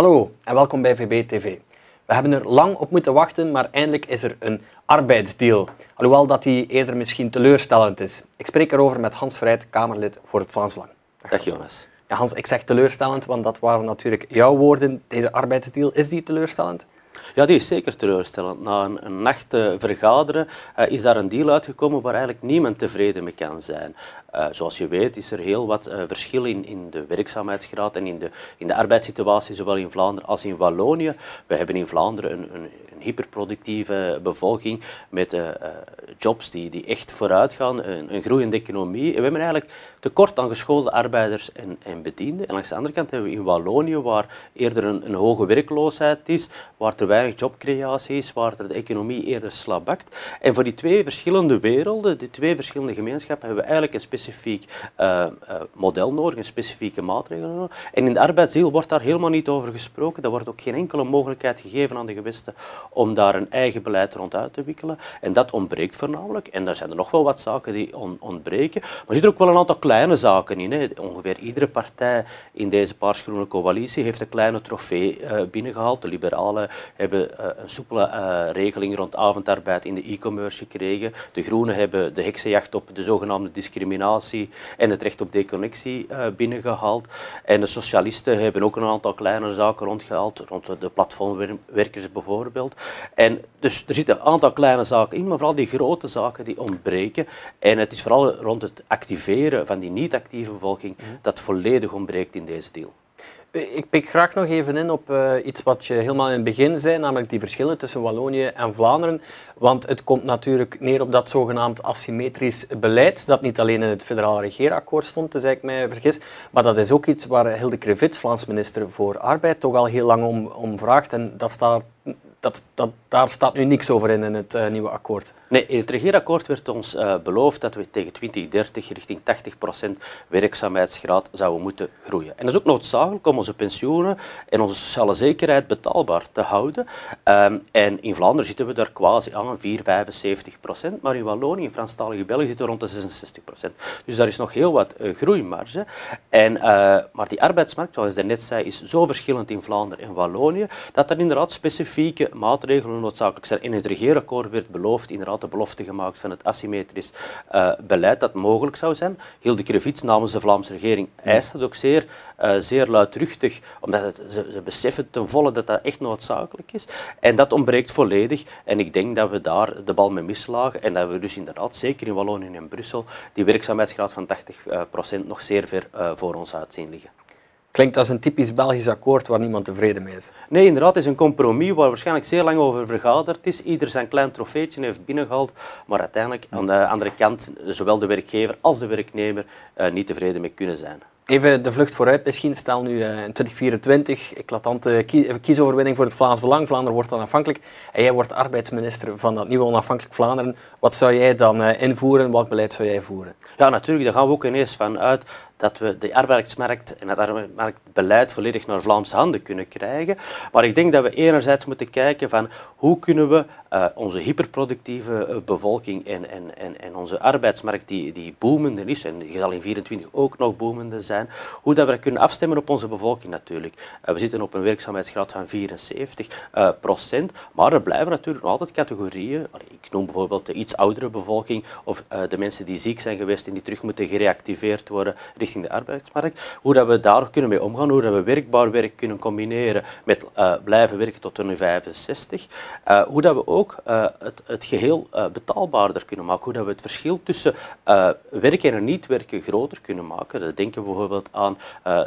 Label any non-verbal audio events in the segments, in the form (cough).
Hallo en welkom bij VB TV. We hebben er lang op moeten wachten, maar eindelijk is er een arbeidsdeal. Alhoewel dat die eerder misschien teleurstellend is. Ik spreek erover met Hans Vrijt, Kamerlid voor het Vlaams Belang. Dag Jonas. Ja, Hans, ik zeg teleurstellend, want dat waren natuurlijk jouw woorden. Deze arbeidsdeal, is die teleurstellend? Ja, die is zeker teleurstellend. Na een, nacht vergaderen uh, is daar een deal uitgekomen waar eigenlijk niemand tevreden mee kan zijn. Uh, zoals je weet is er heel wat uh, verschil in, in de werkzaamheidsgraad en in de, in de arbeidssituatie, zowel in Vlaanderen als in Wallonië. We hebben in Vlaanderen een, een, een hyperproductieve bevolking met jobs die, die echt vooruit gaan, een, een, groeiende economie. We hebben eigenlijk tekort aan geschoolde arbeiders en, en bedienden. En langs de andere kant hebben we in Wallonië, waar eerder een, een hoge werkloosheid is, waar er weinig jobcreatie is, waar de economie eerder slabakt. En voor die twee verschillende werelden, die twee verschillende gemeenschappen, hebben we eigenlijk een specifiek uh, uh, model nodig, een specifieke maatregel nodig. En in de arbeidsdeal wordt daar helemaal niet over gesproken. Er wordt ook geen enkele mogelijkheid gegeven aan de gewesten om daar een eigen beleid rond uit te wikkelen. En dat ontbreekt voornamelijk. En daar zijn er nog wel wat zaken die on ontbreken. Maar er zitten ook wel een aantal kleine zaken in. Hè. Ongeveer iedere partij in deze paarsgroene coalitie heeft een kleine trofee uh, binnengehaald. De liberalen hebben een soepele regeling rond avondarbeid in de e-commerce gekregen. De groenen hebben de heksenjacht op de zogenaamde discriminatie en het recht op deconnectie uh, binnengehaald. En de socialisten hebben ook een aantal kleine zaken rondgehaald, rond de platformwerkers bijvoorbeeld. En dus er zitten een aantal kleine zaken in, maar vooral die grote zaken die ontbreken. En het is vooral rond het activeren van die niet-actieve bevolking mhm. dat volledig ontbreekt in deze deal. Ik pik graag nog even in op uh, iets wat je helemaal in het begin zei, namelijk die verschillen tussen Wallonië en Vlaanderen. Want het komt natuurlijk neer op dat zogenaamd asymmetrisch beleid, dat niet alleen in het federale regeerakkoord stond, dus ik mij vergis, maar dat is ook iets waar Hilde Krevits, Vlaams minister voor Arbeid, toch al heel lang om, om vraagt. En dat staat dat, dat, daar staat nu niks over in, in het uh, nieuwe akkoord. Nee, in het regeerakkoord werd ons uh, beloofd dat we tegen 2030 richting 80% werkzaamheidsgraad zouden moeten groeien. En dat is ook noodzakelijk om onze pensioenen en onze sociale zekerheid betaalbaar te houden. Um, en in Vlaanderen zitten we daar quasi aan, 4, 75%, maar in Wallonië, in Franstalige België, zitten we rond de 66%. Dus daar is nog heel wat uh, groeimarge. En, maar die arbeidsmarkt, zoals ik net zei, is zo verschillend in Vlaanderen en Wallonië, dat er inderdaad specifieke maatregelen noodzakelijk zijn. In het regeerakkoord werd beloofd, inderdaad de belofte gemaakt van het asymmetrisch uh, beleid dat mogelijk zou zijn. Hilde Krevits namens de Vlaamse regering eist dat ook zeer, uh, zeer luidruchtig, omdat ze, ze, beseffen ten volle dat dat echt noodzakelijk is. En dat ontbreekt volledig. En ik denk dat we daar de bal mee mislagen en dat we dus inderdaad, zeker in Wallonië en Brussel, die werkzaamheidsgraad van 80% nog zeer ver voor ons uit zien liggen. Klinkt als een typisch Belgisch akkoord waar niemand tevreden mee is. Nee, inderdaad, het is een compromis waar waarschijnlijk zeer lang over vergaderd is. Ieder zijn klein trofeetje heeft binnengehaald, maar uiteindelijk aan de andere kant zowel de werkgever als de werknemer uh, niet tevreden mee kunnen zijn. Even de vlucht vooruit misschien. Stel nu uh, in 2024, eclatante kiesoverwinning voor het Vlaams Belang. Vlaanderen wordt onafhankelijk en jij wordt arbeidsminister van dat nieuwe onafhankelijk Vlaanderen. Wat zou jij dan uh, invoeren? Welk beleid zou jij voeren? Ja, natuurlijk. Daar gaan we ook ineens van uit dat we de arbeidsmarkt en het arbeidsmarktbeleid volledig naar Vlaamse handen kunnen krijgen. Maar ik denk dat we enerzijds moeten kijken van hoe kunnen we uh, onze hyperproductieve uh, bevolking en, en, en, en onze arbeidsmarkt die, die boomende is, en die zal in 24 ook nog boomende zijn, hoe dat we kunnen afstemmen op onze bevolking natuurlijk. Uh, we zitten op een werkzaamheidsgraad van 74 procent, maar er blijven natuurlijk nog altijd categorieën. Ik noem bijvoorbeeld de iets oudere bevolking of de mensen die ziek zijn geweest en die terug moeten gereactiveerd worden richting de arbeidsmarkt. Hoe dat we daar kunnen mee omgaan, hoe dat we werkbaar werk kunnen combineren met blijven werken tot nu 65. hoe dat we ook uh, het, het, geheel betaalbaarder kunnen maken. Hoe dat we het verschil tussen werken en niet werken groter kunnen maken. Dat denken we bijvoorbeeld aan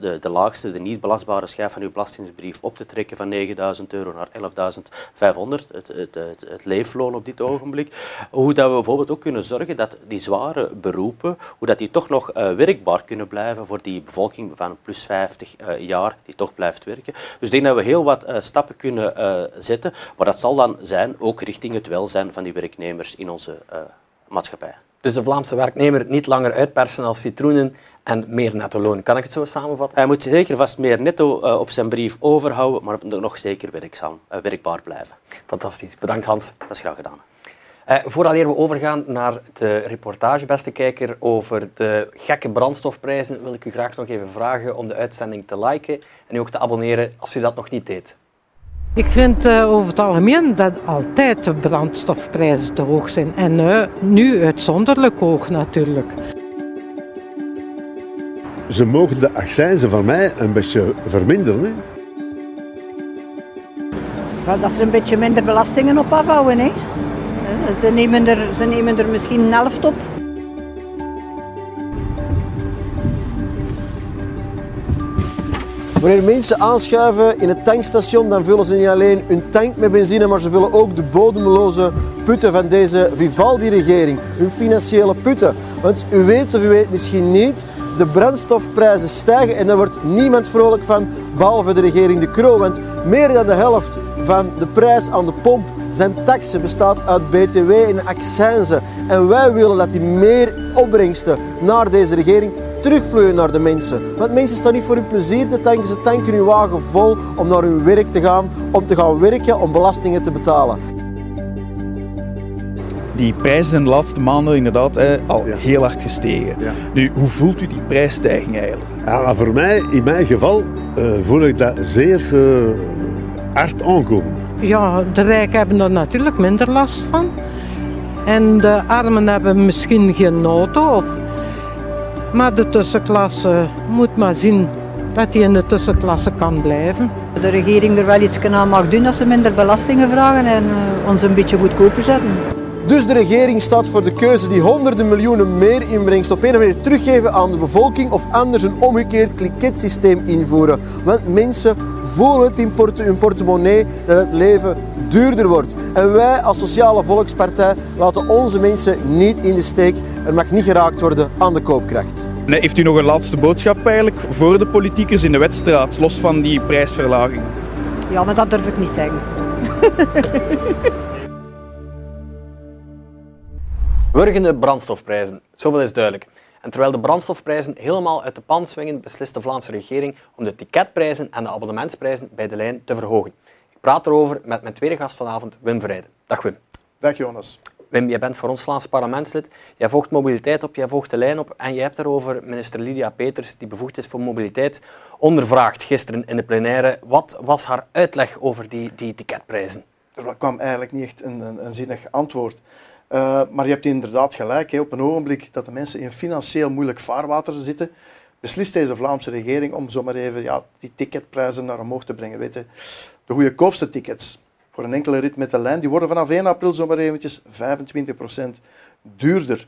de, de laagste, de niet belastbare schijf van uw belastingsbrief op te trekken van 9.000 euro naar 11.500, het, het, het, het, leefloon op dit ogenblik. Hoe dat we bijvoorbeeld ook kunnen zorgen dat die zware beroepen, hoe dat die toch nog werkbaar kunnen blijven voor die bevolking van plus 50 jaar die toch blijft werken. Dus ik denk dat we heel wat stappen kunnen zetten, maar dat zal dan zijn ook richting het welzijn van die werknemers in onze maatschappij. Dus de Vlaamse werknemer niet langer uitpersen als citroenen en meer netto loon. Kan ik het zo samenvatten? Hij moet zeker vast meer netto op zijn brief overhouden, maar nog zeker werkzaam, werkbaar blijven. Fantastisch. Bedankt Hans. Dat is graag gedaan. Uh, voordat we overgaan naar de reportage, beste kijker, over de gekke brandstofprijzen, wil ik u graag nog even vragen om de uitzending te liken en u ook te abonneren als u dat nog niet deed. Ik vind uh, over het algemeen dat altijd de brandstofprijzen te hoog zijn. En uh, nu uitzonderlijk hoog natuurlijk. Ze mogen de accijnzen van mij een beetje verminderen. Hè? Wel, dat ze een beetje minder belastingen op afhouden. Hè? Ze, nemen er, ze nemen er misschien een helft op. Wanneer mensen aanschuiven in het tankstation, dan vullen ze niet alleen hun tank met benzine, maar ze vullen ook de bodemloze putten van deze Vivaldi-regering. Hun financiële putten. Want u weet of u weet misschien niet, de brandstofprijzen stijgen en daar wordt niemand vrolijk van, behalve de regering De Croo. Want meer dan de helft van de prijs aan de pomp zijn taxen bestaat uit btw en accijnzen. En wij willen dat die meer opbrengsten naar deze regering terugvloeien naar de mensen. Want mensen staan niet voor hun plezier te tanken, ze tanken hun wagen vol om naar hun werk te gaan, om te gaan werken, om belastingen te betalen. Die prijzen zijn de laatste maanden inderdaad al heel hard gestegen. Nu, hoe voelt u die prijsstijging eigenlijk? Ja, voor mij, in mijn geval, uh, voel ik dat zeer uh, hard aankomen. Ja, de rijken hebben er natuurlijk minder last van. En de armen hebben misschien geen auto. Of... Maar de tussenklasse moet maar zien dat hij in de tussenklasse kan blijven. De regering er wel iets aan mag doen als ze minder belastingen vragen en uh, ons een beetje goedkoper zetten. Dus de regering staat voor de keuze die honderden miljoenen meer inbrengst op een of andere teruggeven aan de bevolking of anders een omgekeerd kliketsysteem invoeren. Want mensen voelen het in hun portemonnee dat het leven duurder wordt. En wij als Sociale Volkspartij laten onze mensen niet in de steek. Er mag niet geraakt worden aan de koopkracht. Nee, heeft u nog een laatste boodschap eigenlijk voor de politiekers in de wedstrijd, los van die prijsverlaging? Ja, maar dat durf ik niet zeggen. (laughs) Wurgende brandstofprijzen, zoveel is duidelijk. En terwijl de brandstofprijzen helemaal uit de pan swingen, beslist de Vlaamse regering om de ticketprijzen en de abonnementsprijzen bij de lijn te verhogen. Ik praat erover met mijn tweede gast vanavond, Wim Verrijden. Dag Wim. Dag Jonas. Wim, jij bent voor ons Vlaams parlementslid. Jij volgt mobiliteit op, jij volgt de lijn op en je hebt erover minister Lydia Peters, die bevoegd is voor mobiliteit, ondervraagd gisteren in de plenaire. Wat was haar uitleg over die, die ticketprijzen? Er kwam eigenlijk niet echt een, een, een zinnig antwoord. Uh, maar je hebt inderdaad gelijk. Hè. Op een ogenblik dat de mensen in financieel moeilijk vaarwater zitten, beslist deze Vlaamse regering om zomaar even ja, die ticketprijzen naar omhoog te brengen. Weet je. De goedkoopste tickets voor een enkele rit met de lijn, die worden vanaf 1 april zomaar eventjes 25% duurder.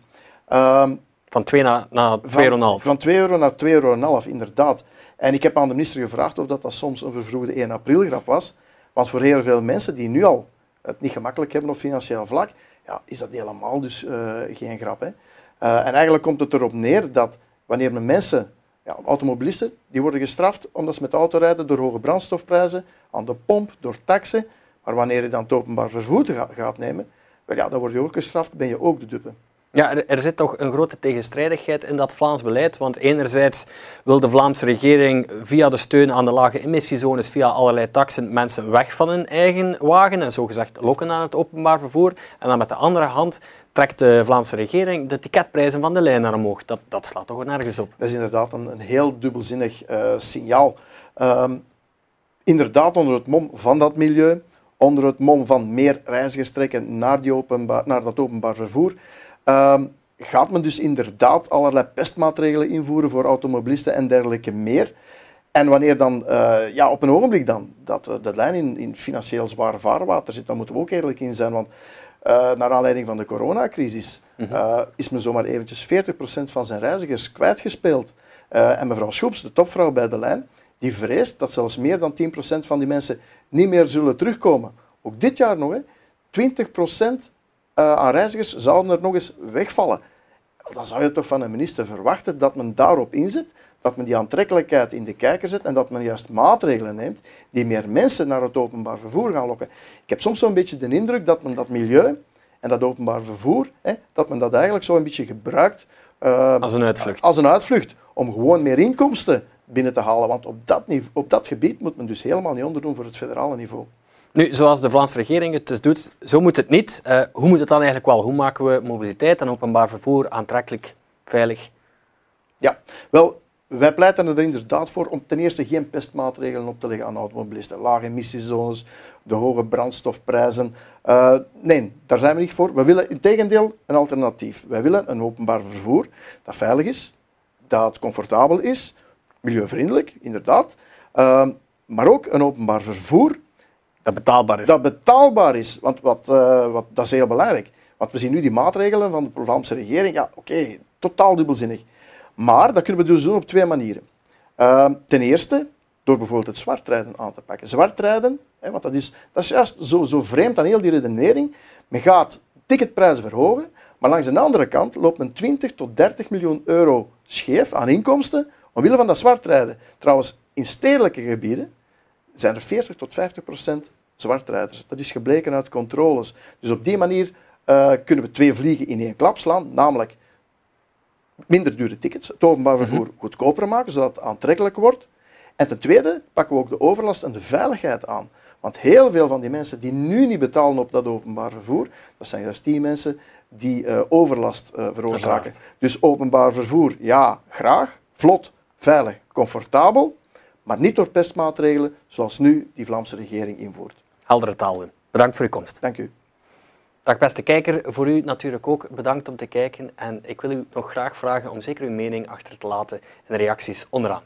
Um, van 2 naar, naar 2,5 euro. Van 2 euro naar 2,5 euro, inderdaad. En ik heb aan de minister gevraagd of dat, dat soms een vervroegde 1 april grap was. Want voor heel veel mensen die nu al het niet gemakkelijk hebben op financieel vlak, ja, is dat helemaal dus uh, geen grap. Hè? Uh, en eigenlijk komt het erop neer dat wanneer men mensen, ja, automobilisten, die worden gestraft omdat ze met de auto rijden door hoge brandstofprijzen, aan de pomp, door taxen. Maar wanneer je dan het openbaar vervoer gaat nemen, wel ja, dan word je ook gestraft, ben je ook de dupe. Ja, er, er, zit toch een grote tegenstrijdigheid in dat Vlaams beleid. Want enerzijds wil de Vlaamse regering via de steun aan de lage emissiezones, via allerlei taxen, mensen weg van hun eigen wagen en zogezegd lokken naar het openbaar vervoer. En dan met de andere hand trekt de Vlaamse regering de ticketprijzen van de lijn naar omhoog. Dat, dat slaat toch nergens op. Dat is inderdaad een, heel dubbelzinnig uh, signaal. Um, inderdaad onder het mom van dat milieu, onder het mom van meer reizigers trekken naar, die naar dat openbaar vervoer, Ehm, gaat men dus inderdaad allerlei pestmaatregelen invoeren voor automobilisten en dergelijke meer. En wanneer dan, uh, ja, op een ogenblik dan, dat uh, de lijn in, in, financieel zwaar vaarwater zit, dan moeten we ook eerlijk in zijn. Want uh, naar aanleiding van de coronacrisis mm is men zomaar eventjes 40% van zijn reizigers kwijtgespeeld. en mevrouw Schoeps, de topvrouw bij de lijn, die vreest dat zelfs meer dan 10% van die mensen niet meer zullen terugkomen. Ook dit jaar nog, hè. 20% uh, aan reizigers zouden er nog eens wegvallen. Dan zou je toch van een minister verwachten dat men daarop inzet, dat men die aantrekkelijkheid in de kijker zet en dat men juist maatregelen neemt die meer mensen naar het openbaar vervoer gaan lokken. Ik heb soms zo'n beetje de indruk dat men dat milieu en dat openbaar vervoer, hè, dat men dat eigenlijk zo een beetje gebruikt uh, als een uitvlucht. Als een uitvlucht om gewoon meer inkomsten binnen te halen. Want op dat, niveau, op dat gebied moet men dus helemaal niet onderdoen voor het federale niveau. Nu, zoals de Vlaamse regering het dus doet, zo moet het niet. Uh, hoe moet het dan eigenlijk wel? Hoe maken we mobiliteit en openbaar vervoer aantrekkelijk, veilig? Ja, wel, wij pleiten er inderdaad voor om ten eerste geen pestmaatregelen op te leggen aan automobilisten. Lage emissiezones, de hoge brandstofprijzen. Uh, nee, daar zijn we niet voor. We willen in tegendeel een alternatief. Wij willen een openbaar vervoer dat veilig is, dat comfortabel is, milieuvriendelijk, inderdaad. Uh, maar ook een openbaar vervoer dat betaalbaar is. Dat betaalbaar is, want wat, uh, wat, dat is heel belangrijk. Want we zien nu die maatregelen van de Vlaamse regering. Ja, oké, totaal dubbelzinnig. Maar dat kunnen we dus doen op twee manieren. Uh, ten eerste, door bijvoorbeeld het zwartrijden aan te pakken. Zwartrijden, hè, want dat is, dat is juist zo, zo vreemd aan heel die redenering. Men gaat ticketprijzen verhogen, maar langs de andere kant loopt men 20 tot 30 miljoen euro scheef aan inkomsten omwille van dat zwartrijden. Trouwens, in stedelijke gebieden zijn er 40 tot 50 procent zwartrijders. Dat is gebleken uit controles. Dus op die manier uh, kunnen we twee vliegen in één klap slaan, namelijk minder dure tickets, het openbaar mhm. vervoer goedkoper maken, zodat het aantrekkelijk wordt. En ten tweede pakken we ook de overlast en de veiligheid aan. Want heel veel van die mensen die nu niet betalen op dat openbaar vervoer, dat zijn juist die mensen die uh, overlast uh, veroorzaken. Dus openbaar vervoer, ja, graag, vlot, veilig, comfortabel, maar niet door pestmaatregelen zoals nu die Vlaamse regering invoert. Heldere taal, Bedankt voor uw komst. Dank u. Dag beste kijker, voor u natuurlijk ook bedankt om te kijken en ik wil u nog graag vragen om zeker uw mening achter te laten in de reacties onderaan.